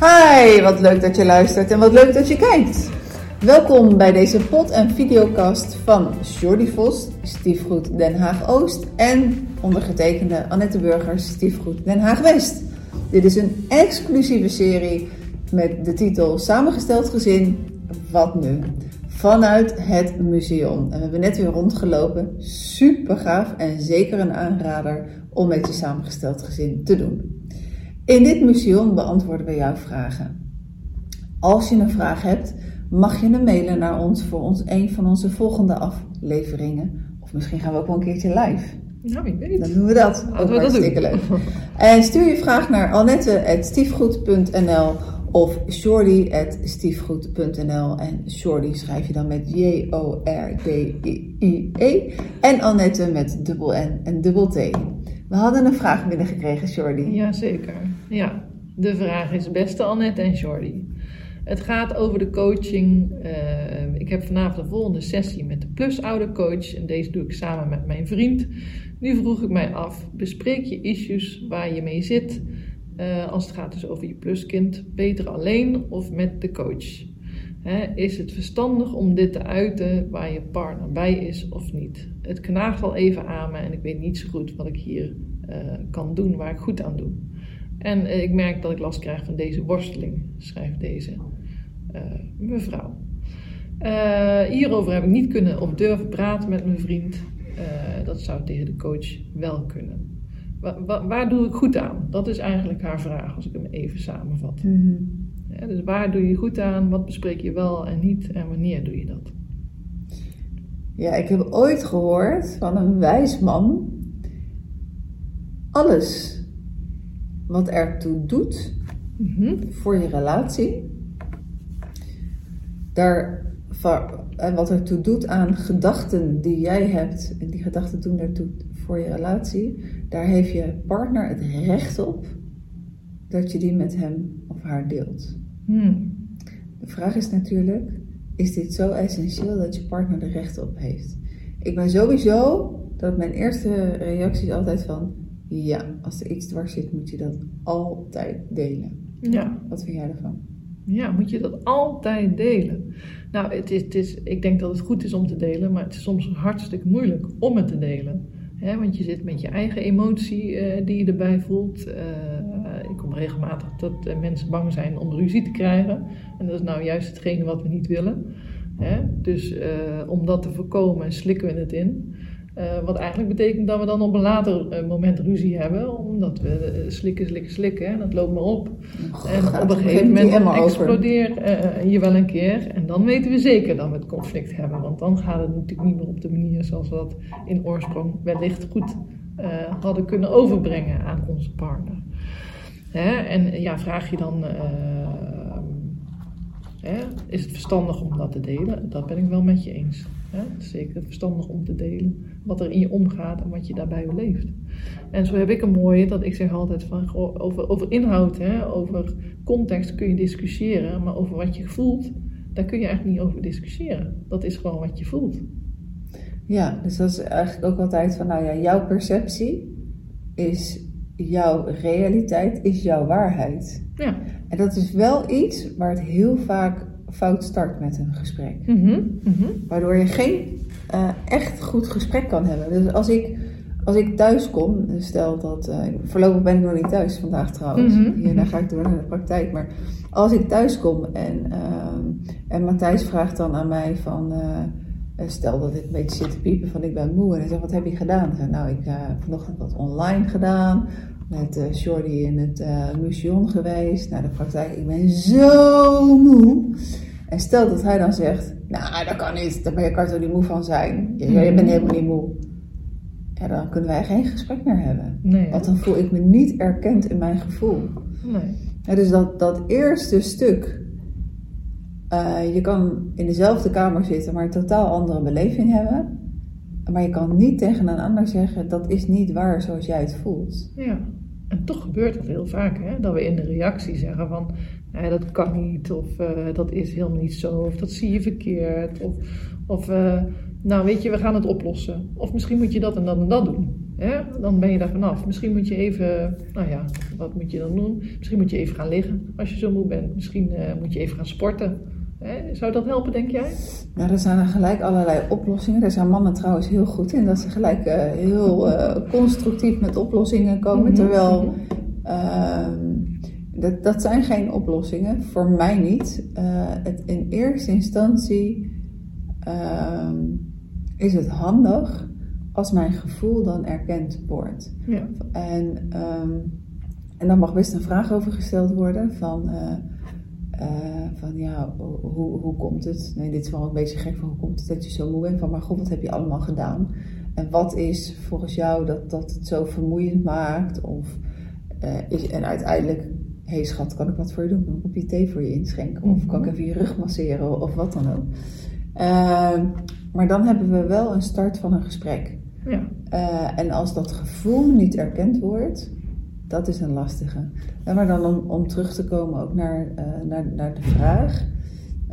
Hi, wat leuk dat je luistert en wat leuk dat je kijkt. Welkom bij deze pod- en videocast van Jordi Vos, Stiefgoed Den Haag Oost en ondergetekende Annette Burgers, Stiefgoed Den Haag West. Dit is een exclusieve serie met de titel Samengesteld gezin, wat nu? Vanuit het museum. En we hebben net weer rondgelopen, super gaaf en zeker een aanrader om met je samengesteld gezin te doen. In dit museum beantwoorden we jouw vragen. Als je een vraag hebt, mag je hem mailen naar ons voor ons een van onze volgende afleveringen. Of misschien gaan we ook wel een keertje live. Nou, wie weet. Dan doen we dat. Laten Ook we dat doen. leuk. En stuur je vraag naar annette.stiefgoed.nl of shorty.stiefgoed.nl. En shorty schrijf je dan met J-O-R-D-I-E. En Annette met dubbel N en dubbel T. We hadden een vraag binnengekregen, Shorty. Jazeker. Ja, de vraag is beste Annette en Jordi. Het gaat over de coaching. Eh, ik heb vanavond de volgende sessie met de plusoudercoach en deze doe ik samen met mijn vriend. Nu vroeg ik mij af, bespreek je issues waar je mee zit eh, als het gaat dus over je pluskind, beter alleen of met de coach? Is het verstandig om dit te uiten waar je partner bij is of niet? Het knaagt al even aan me en ik weet niet zo goed wat ik hier eh, kan doen, waar ik goed aan doe. En eh, ik merk dat ik last krijg van deze worsteling, schrijft deze eh, mevrouw. Hierover heb ik niet kunnen of durven praten met mijn vriend. Dat zou tegen de coach wel kunnen. Wa- wa- waar doe ik goed aan? Dat is eigenlijk haar vraag, als ik hem even samenvat. Mhm. Ja, dus waar doe je goed aan? Wat bespreek je wel en niet? En wanneer doe je dat? Ja, ik heb ooit gehoord van een wijs man. Alles wat ertoe doet Mhm. voor je relatie, daar, en wat ertoe doet aan gedachten die jij hebt, en die gedachten doen ertoe voor je relatie, daar heeft je partner het recht op dat je die met hem of haar deelt. Hmm. De vraag is natuurlijk, is dit zo essentieel dat je partner er recht op heeft? Ik ben sowieso, dat mijn eerste reactie is altijd van, ja, als er iets dwars zit, moet je dat altijd delen. Ja. Wat vind jij ervan? ja, moet je dat altijd delen? Nou, het is, het is, ik denk dat het goed is om te delen, maar het is soms hartstikke moeilijk om het te delen. Hè, want je zit met je eigen emotie eh, die je erbij voelt. Eh, regelmatig dat eh, mensen bang zijn om ruzie te krijgen. En dat is nou juist hetgene wat we niet willen. Hè? Dus eh, om dat te voorkomen slikken we het in. Eh, wat eigenlijk betekent dat we dan op een later moment ruzie hebben. Omdat we slikken, slikken, slikken. En dat loopt maar op. En Gaat op een gegeven moment explodeert je wel een keer. En dan weten we zeker dat we het conflict hebben. Want dan gaat het natuurlijk niet meer op de manier zoals we dat in oorsprong wellicht goed hadden kunnen overbrengen aan onze partner. Hè? En ja, vraag je dan, eh, hè, is het verstandig om dat te delen? Dat ben ik wel met je eens. Hè? Zeker verstandig om te delen wat er in je omgaat en wat je daarbij beleeft. En zo heb ik een mooie, dat ik zeg altijd van, over, over inhoud, hè, over context kun je discussiëren, maar over wat je voelt, daar kun je eigenlijk niet over discussiëren. Dat is gewoon wat je voelt. Ja, dus dat is eigenlijk ook altijd van, nou ja, jouw perceptie is jouw realiteit, is jouw waarheid. Ja. En dat is wel iets waar het heel vaak fout start met een gesprek. Mhm, mhm. Waardoor je geen eh, echt goed gesprek kan hebben. Dus als ik, als ik thuis kom, dus stel dat. eh, voorlopig ben ik nog niet thuis vandaag trouwens. Mhm, Hierna mhm. ga ik door naar de praktijk. Maar als ik thuis kom en, ehm, en Matthijs vraagt dan aan mij van. Stel dat ik een beetje zit te piepen van ik ben moe. En hij zegt, wat heb je gedaan? Ik zeg, nou, ik eh, heb vanochtend wat online gedaan. Met eh Jordi in het museum geweest. Naar de praktijk. Ik ben zo moe. En stel dat hij dan zegt, nou dat kan niet, daar ben je toch niet moe van zijn. Je, je bent helemaal niet moe. Ja, dan kunnen wij geen gesprek meer hebben. Nee, Want dan voel ik me niet erkend in mijn gevoel. nee. Ja, dus dat, dat eerste stuk, eh, je kan in dezelfde kamer zitten, maar een totaal andere beleving hebben. Maar je kan niet tegen een ander zeggen, dat is niet waar zoals jij het voelt. Ja. En toch gebeurt dat heel vaak, hè? dat we in de reactie zeggen van, dat kan niet, of eh, dat is helemaal niet zo, of dat zie je verkeerd, of, of eh, nou weet je, we gaan het oplossen. Of misschien moet je dat en dat en dat doen. Ja, dan ben je daar vanaf. Misschien moet je even, nou ja, wat moet je dan doen? Misschien moet je even gaan liggen als je zo moe bent. Misschien moet je even gaan sporten. Zou dat helpen, denk jij? Nou, er zijn er gelijk allerlei oplossingen. Daar zijn mannen trouwens heel goed in. Dat ze gelijk uh, heel uh, constructief met oplossingen komen. Mm -hmm. Terwijl dat, dat zijn geen oplossingen. Voor mij niet. het, in eerste instantie is het handig als mijn gevoel dan erkend wordt. Ja. En, um, en dan mag best een vraag over gesteld worden van, uh, uh, van ja, hoe, hoe komt het? Nee, dit is wel een beetje gek van hoe komt het dat je zo moe bent? Van maar god, wat heb je allemaal gedaan? En wat is volgens jou dat, dat het zo vermoeiend maakt? Of, uh, is, en uiteindelijk, hé hey schat, kan ik wat voor je doen? Kan ik op je thee voor je inschenken? Of kan ik even je rug masseren? Of wat dan ook. Ehm, maar dan hebben we wel een start van een gesprek. Ja. Uh, en als dat gevoel niet erkend wordt, dat is een lastige. En maar dan om, om terug te komen ook naar, uh, naar, naar de vraag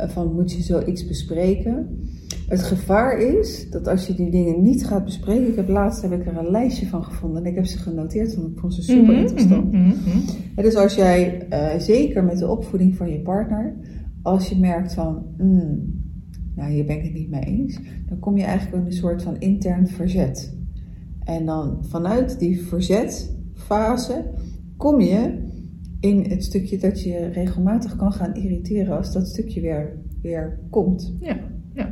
uh, van moet je zoiets bespreken? Het gevaar is dat als je die dingen niet gaat bespreken, ik heb laatst heb ik er een lijstje van gevonden en ik heb ze genoteerd, want ik vond ze super mhm, interessant. Mm -hmm, dus als jij, zeker met de opvoeding van je partner, als je merkt van, mm, nou hier ben ik het niet mee eens, dan kom je eigenlijk in een soort van intern verzet. En dan vanuit die verzetfase kom je in het stukje dat je regelmatig kan gaan irriteren als dat stukje weer, weer komt. Ja, ja.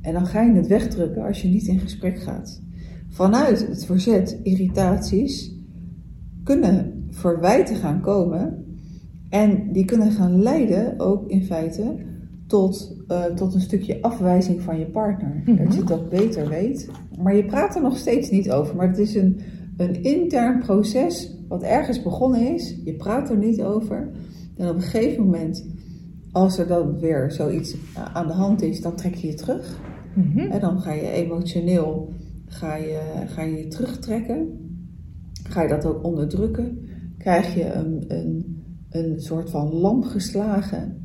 En dan ga je het wegdrukken als je niet in gesprek gaat. Vanuit het verzet, irritaties, kunnen verwijten gaan komen. En die kunnen gaan leiden ook in feite tot, uh, tot een stukje afwijzing van je partner. Mm -hmm. Dat je het ook beter weet. Maar je praat er nog steeds niet over. Maar het is een, een intern proces wat ergens begonnen is. Je praat er niet over. En op een gegeven moment, als er dan weer zoiets aan de hand is, dan trek je je terug. Mm -hmm. En dan ga je emotioneel ga je, ga je, je terugtrekken. Ga je dat ook onderdrukken. Krijg je een, een, een soort van lam geslagen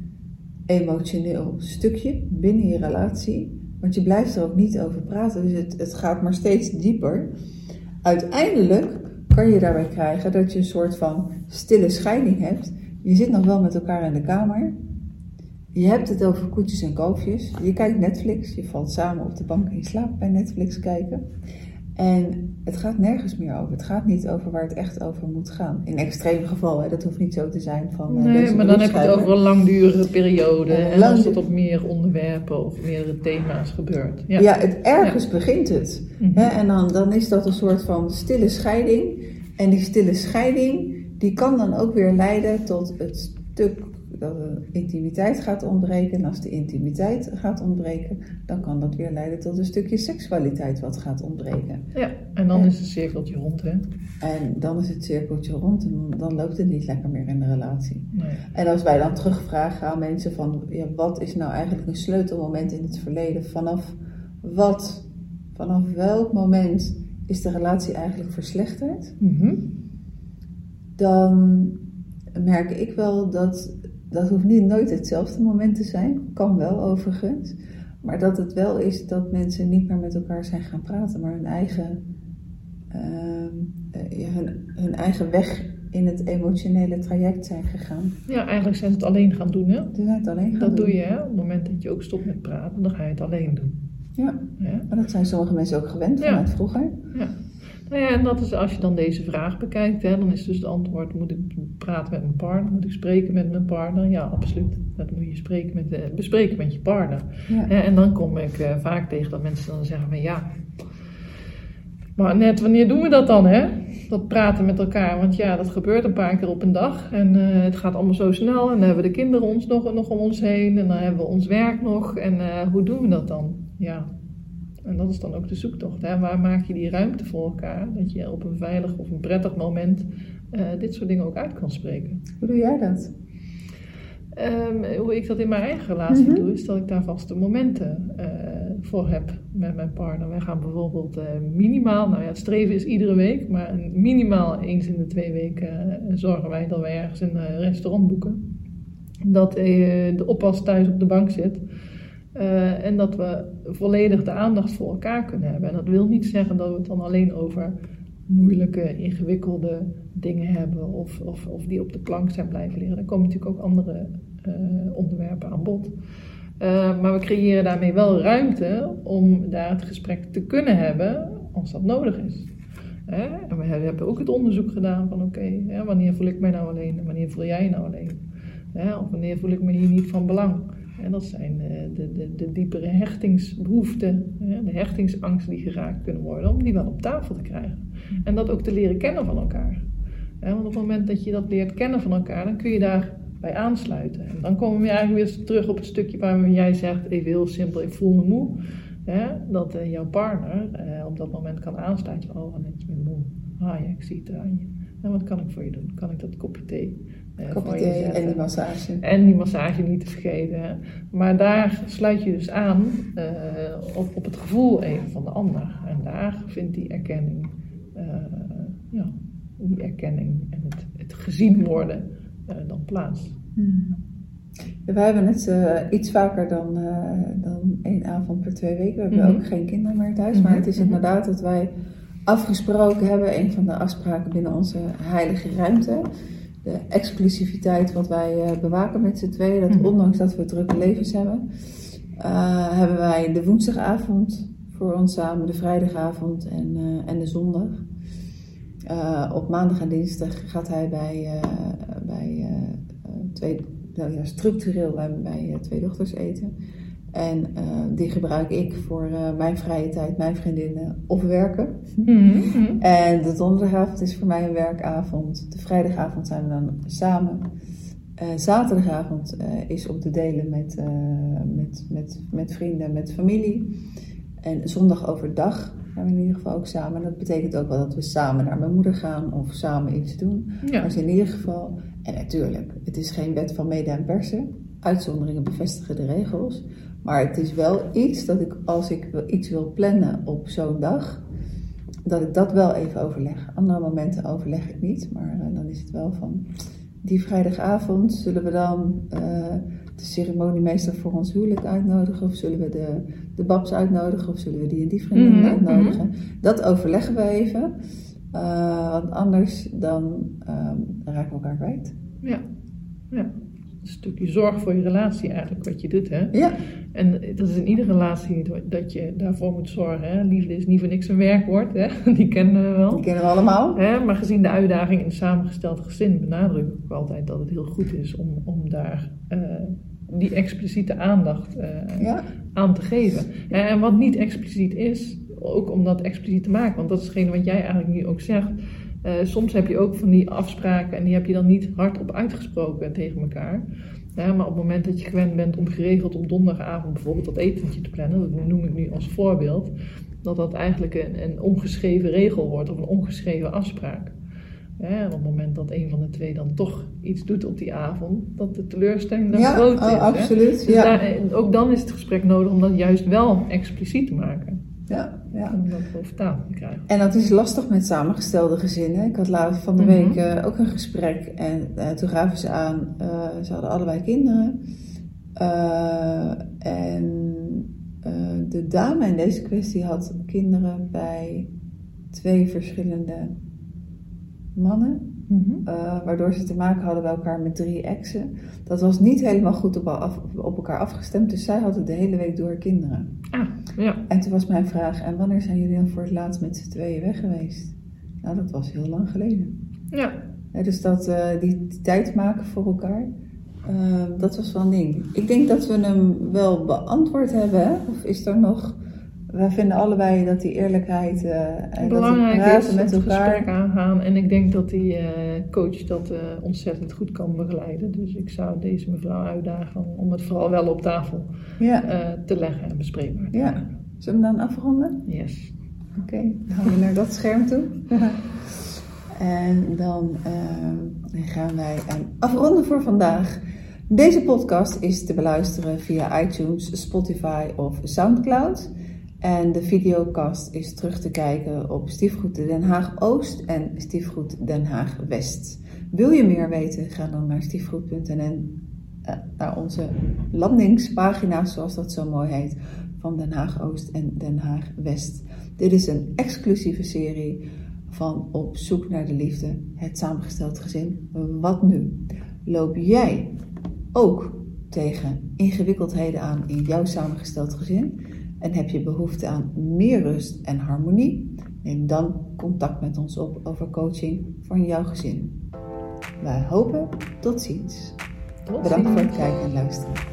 emotioneel stukje binnen je relatie. Want je blijft er ook niet over praten. Dus het, het gaat maar steeds dieper. Uiteindelijk kan je daarbij krijgen dat je een soort van stille scheiding hebt. Je zit nog wel met elkaar in de kamer. Je hebt het over koetjes en kalfjes. Je kijkt Netflix. Je valt samen op de bank en je slaapt bij Netflix kijken. En het gaat nergens meer over. Het gaat niet over waar het echt over moet gaan. In extreme gevallen, dat hoeft niet zo te zijn van. Uh, nee, maar dan heb je het over een langdurige periode. en lang... als het op meer onderwerpen of meerdere thema's gebeurt. Ja, ja het, ergens begint het. Mm hè? En dan, dan is dat een soort van stille scheiding. En die stille scheiding, die kan dan ook weer leiden tot het stuk dat de intimiteit gaat ontbreken. En als de intimiteit gaat ontbreken, dan kan dat weer leiden tot een stukje seksualiteit wat gaat ontbreken. Ja, en dan is het cirkeltje rond, hè? En dan is het cirkeltje rond en dan loopt het niet lekker meer in de relatie. Nee. En als wij dan terugvragen aan mensen van, ja, wat is nou eigenlijk een sleutelmoment in het verleden? Vanaf wat, vanaf welk moment is de relatie eigenlijk verslechterd? Mm -hmm. Dan merk ik wel dat dat hoeft niet nooit hetzelfde moment te zijn, kan wel overigens. Maar dat het wel is dat mensen niet meer met elkaar zijn gaan praten, maar hun eigen, uh, hun, hun, eigen weg in het emotionele traject zijn gegaan. Ja, eigenlijk zijn ze het alleen gaan doen, hè? Ze zijn het alleen gaan dat doen. doe je, hè? Op het moment dat je ook stopt met praten, dan ga je het alleen doen. Ja, ja. maar dat zijn sommige mensen ook gewend vanuit ja. vroeger. Ja. Nou ja, en dat is als je dan deze vraag bekijkt, hè, dan is dus het antwoord: moet ik praten met mijn partner? Moet ik spreken met mijn partner? Ja, absoluut. Dat moet je spreken met, de, bespreken met je partner. Ja. En dan kom ik uh, vaak tegen dat mensen dan zeggen: van ja. Maar net wanneer doen we dat dan, hè? Dat praten met elkaar. Want ja, dat gebeurt een paar keer op een dag. En uh, het gaat allemaal zo snel. En dan hebben de kinderen ons nog, nog om ons heen. En dan hebben we ons werk nog. En uh, hoe doen we dat dan? Ja, en dat is dan ook de zoektocht. Hè? Waar maak je die ruimte voor elkaar? Dat je op een veilig of een prettig moment uh, dit soort dingen ook uit kan spreken. Hoe doe jij dat? Um, hoe ik dat in mijn eigen relatie mm -hmm. doe, is dat ik daar vaste momenten uh, voor heb met mijn partner. Wij gaan bijvoorbeeld uh, minimaal, nou ja, het streven is iedere week, maar minimaal eens in de twee weken zorgen wij dat wij ergens een restaurant boeken. Dat de oppas thuis op de bank zit. Uh, en dat we volledig de aandacht voor elkaar kunnen hebben. En dat wil niet zeggen dat we het dan alleen over moeilijke, ingewikkelde dingen hebben of, of, of die op de plank zijn blijven liggen. Dan komen natuurlijk ook andere eh, onderwerpen aan bod. Uh, maar we creëren daarmee wel ruimte om daar het gesprek te kunnen hebben als dat nodig is. Hè? We hebben ook het onderzoek gedaan van oké, wanneer voel ik mij nou alleen en wanneer voel jij je nou alleen? Hè? Of wanneer voel ik me hier niet van belang? En dat zijn de, de, de, de diepere hechtingsbehoeften, de hechtingsangsten die geraakt kunnen worden, om die wel op tafel te krijgen. En dat ook te leren kennen van elkaar. Want op het moment dat je dat leert kennen van elkaar, dan kun je daar bij aansluiten. En dan komen we eigenlijk weer terug op het stukje waar jij zegt, even heel simpel, ik voel me moe. Dat uh, jouw partner uh, op dat moment kan aansluiten. Oh, net je bent moe. Ah ja, ik zie het aan je. En wat kan ik voor je doen? Kan ik dat kopje thee uh, kopje thee en die massage. En die massage niet te vergeten. Maar daar sluit je dus aan op, op het gevoel even van de ander. En daar vindt die erkenning, ja, die erkenning en het, het gezien worden dan plaats. Hmm. We hebben het uh, iets vaker dan, uh, dan één avond per twee weken. We hebben mm -hmm. ook geen kinderen meer thuis. Maar het is Mhm. inderdaad dat wij afgesproken hebben, een van de afspraken binnen onze heilige ruimte. De exclusiviteit wat wij uh, bewaken met z'n tweeën. Dat Mhm. ondanks dat we drukke levens hebben, hebben wij de woensdagavond voor ons samen, de vrijdagavond en, en de zondag. op maandag en dinsdag gaat hij bij, bij twee nou ja, structureel bij, bij twee dochters eten. En uh, die gebruik ik voor uh, mijn vrije tijd, mijn vriendinnen of werken. Mm -hmm. En de donderdagavond is voor mij een werkavond. De vrijdagavond zijn we dan samen. Uh, zaterdagavond is om te delen met, met, met, met vrienden, met familie. En zondag overdag gaan we in ieder geval ook samen. En dat betekent ook wel dat we samen naar mijn moeder gaan of samen iets doen. Ja. Maar in ieder geval, en natuurlijk, het is geen wet van mede en persen. Uitzonderingen bevestigen de regels. Maar het is wel iets dat ik, als ik iets wil plannen op zo'n dag, dat ik dat wel even overleg. Andere momenten overleg ik niet, maar uh, dan is het wel van die vrijdagavond zullen we dan uh, de ceremoniemeester voor ons huwelijk uitnodigen, of zullen we de, de babs uitnodigen, of zullen we die en die vriendin Mhm, uitnodigen. Dat overleggen we even, uh, want anders dan um, raken we elkaar kwijt. Ja, ja. Een stukje zorg voor je relatie eigenlijk, wat je doet, hè? Ja. En dat is in iedere relatie dat je daarvoor moet zorgen. Hè? Liefde is niet voor niks een werkwoord, hè? die kennen we wel. Die kennen we allemaal. Hè? Maar gezien de uitdaging in een samengesteld gezin benadruk ik ook altijd dat het heel goed is om, om daar uh, die expliciete aandacht uh, ja. aan te geven. En wat niet expliciet is, ook om dat expliciet te maken, want dat is hetgene wat jij eigenlijk nu ook zegt. Uh, soms heb je ook van die afspraken en die heb je dan niet hardop uitgesproken tegen elkaar. Ja, maar op het moment dat je gewend bent om geregeld op donderdagavond bijvoorbeeld dat etentje te plannen, dat noem ik nu als voorbeeld, dat dat eigenlijk een, een ongeschreven regel wordt of een ongeschreven afspraak. Ja, op het moment dat een van de twee dan toch iets doet op die avond, dat de teleurstelling dan ja, groot is. Oh, absoluut. Dus ja. daar, ook dan is het gesprek nodig om dat juist wel expliciet te maken. Ja, ja. Om dat over tafel te krijgen. En dat is lastig met samengestelde gezinnen. Ik had laatst van de week mm -hmm. uh, ook een gesprek en uh, toen gaven ze aan, uh, ze hadden allebei kinderen. en de dame in deze kwestie had kinderen bij twee verschillende mannen. Mm -hmm. waardoor ze te maken hadden bij elkaar met drie exen. Dat was niet helemaal goed op, af, op elkaar afgestemd. Dus zij hadden de hele week door kinderen. Ah, ja. En toen was mijn vraag: en wanneer zijn jullie dan voor het laatst met z'n tweeën weg geweest? Nou, dat was heel lang geleden. Ja. ja dus dat, uh, die, die, tijd maken voor elkaar, uh, dat was wel een ding. Ik denk dat we hem wel beantwoord hebben, of is er nog. Wij vinden allebei dat die eerlijkheid uh, en Belangrijk dat praten is met het elkaar. gesprek aangaan. En ik denk dat die coach dat ontzettend goed kan begeleiden. Dus ik zou deze mevrouw uitdagen om het vooral wel op tafel ja. te leggen en bespreekbaar te ja. maken. Zullen we dan afronden? Yes. Oké, okay, dan gaan we naar dat scherm toe. en dan gaan wij afronden voor vandaag. Deze podcast is te beluisteren via iTunes, Spotify of Soundcloud. En de videocast is terug te kijken op Stiefgoed Den Haag Oost en Stiefgoed Den Haag West. Wil je meer weten? Ga dan naar stiefgoed.nl, uh, naar onze landingspagina, zoals dat zo mooi heet, van Den Haag Oost en Den Haag West. Dit is een exclusieve serie van Op zoek naar de liefde, het samengesteld gezin. Wat nu? Loop jij ook tegen ingewikkeldheden aan in jouw samengesteld gezin en heb je behoefte aan meer rust en harmonie? Neem dan contact met ons op over coaching van jouw gezin. Wij hopen tot ziens. Tot Bedankt voor het kijken en luisteren.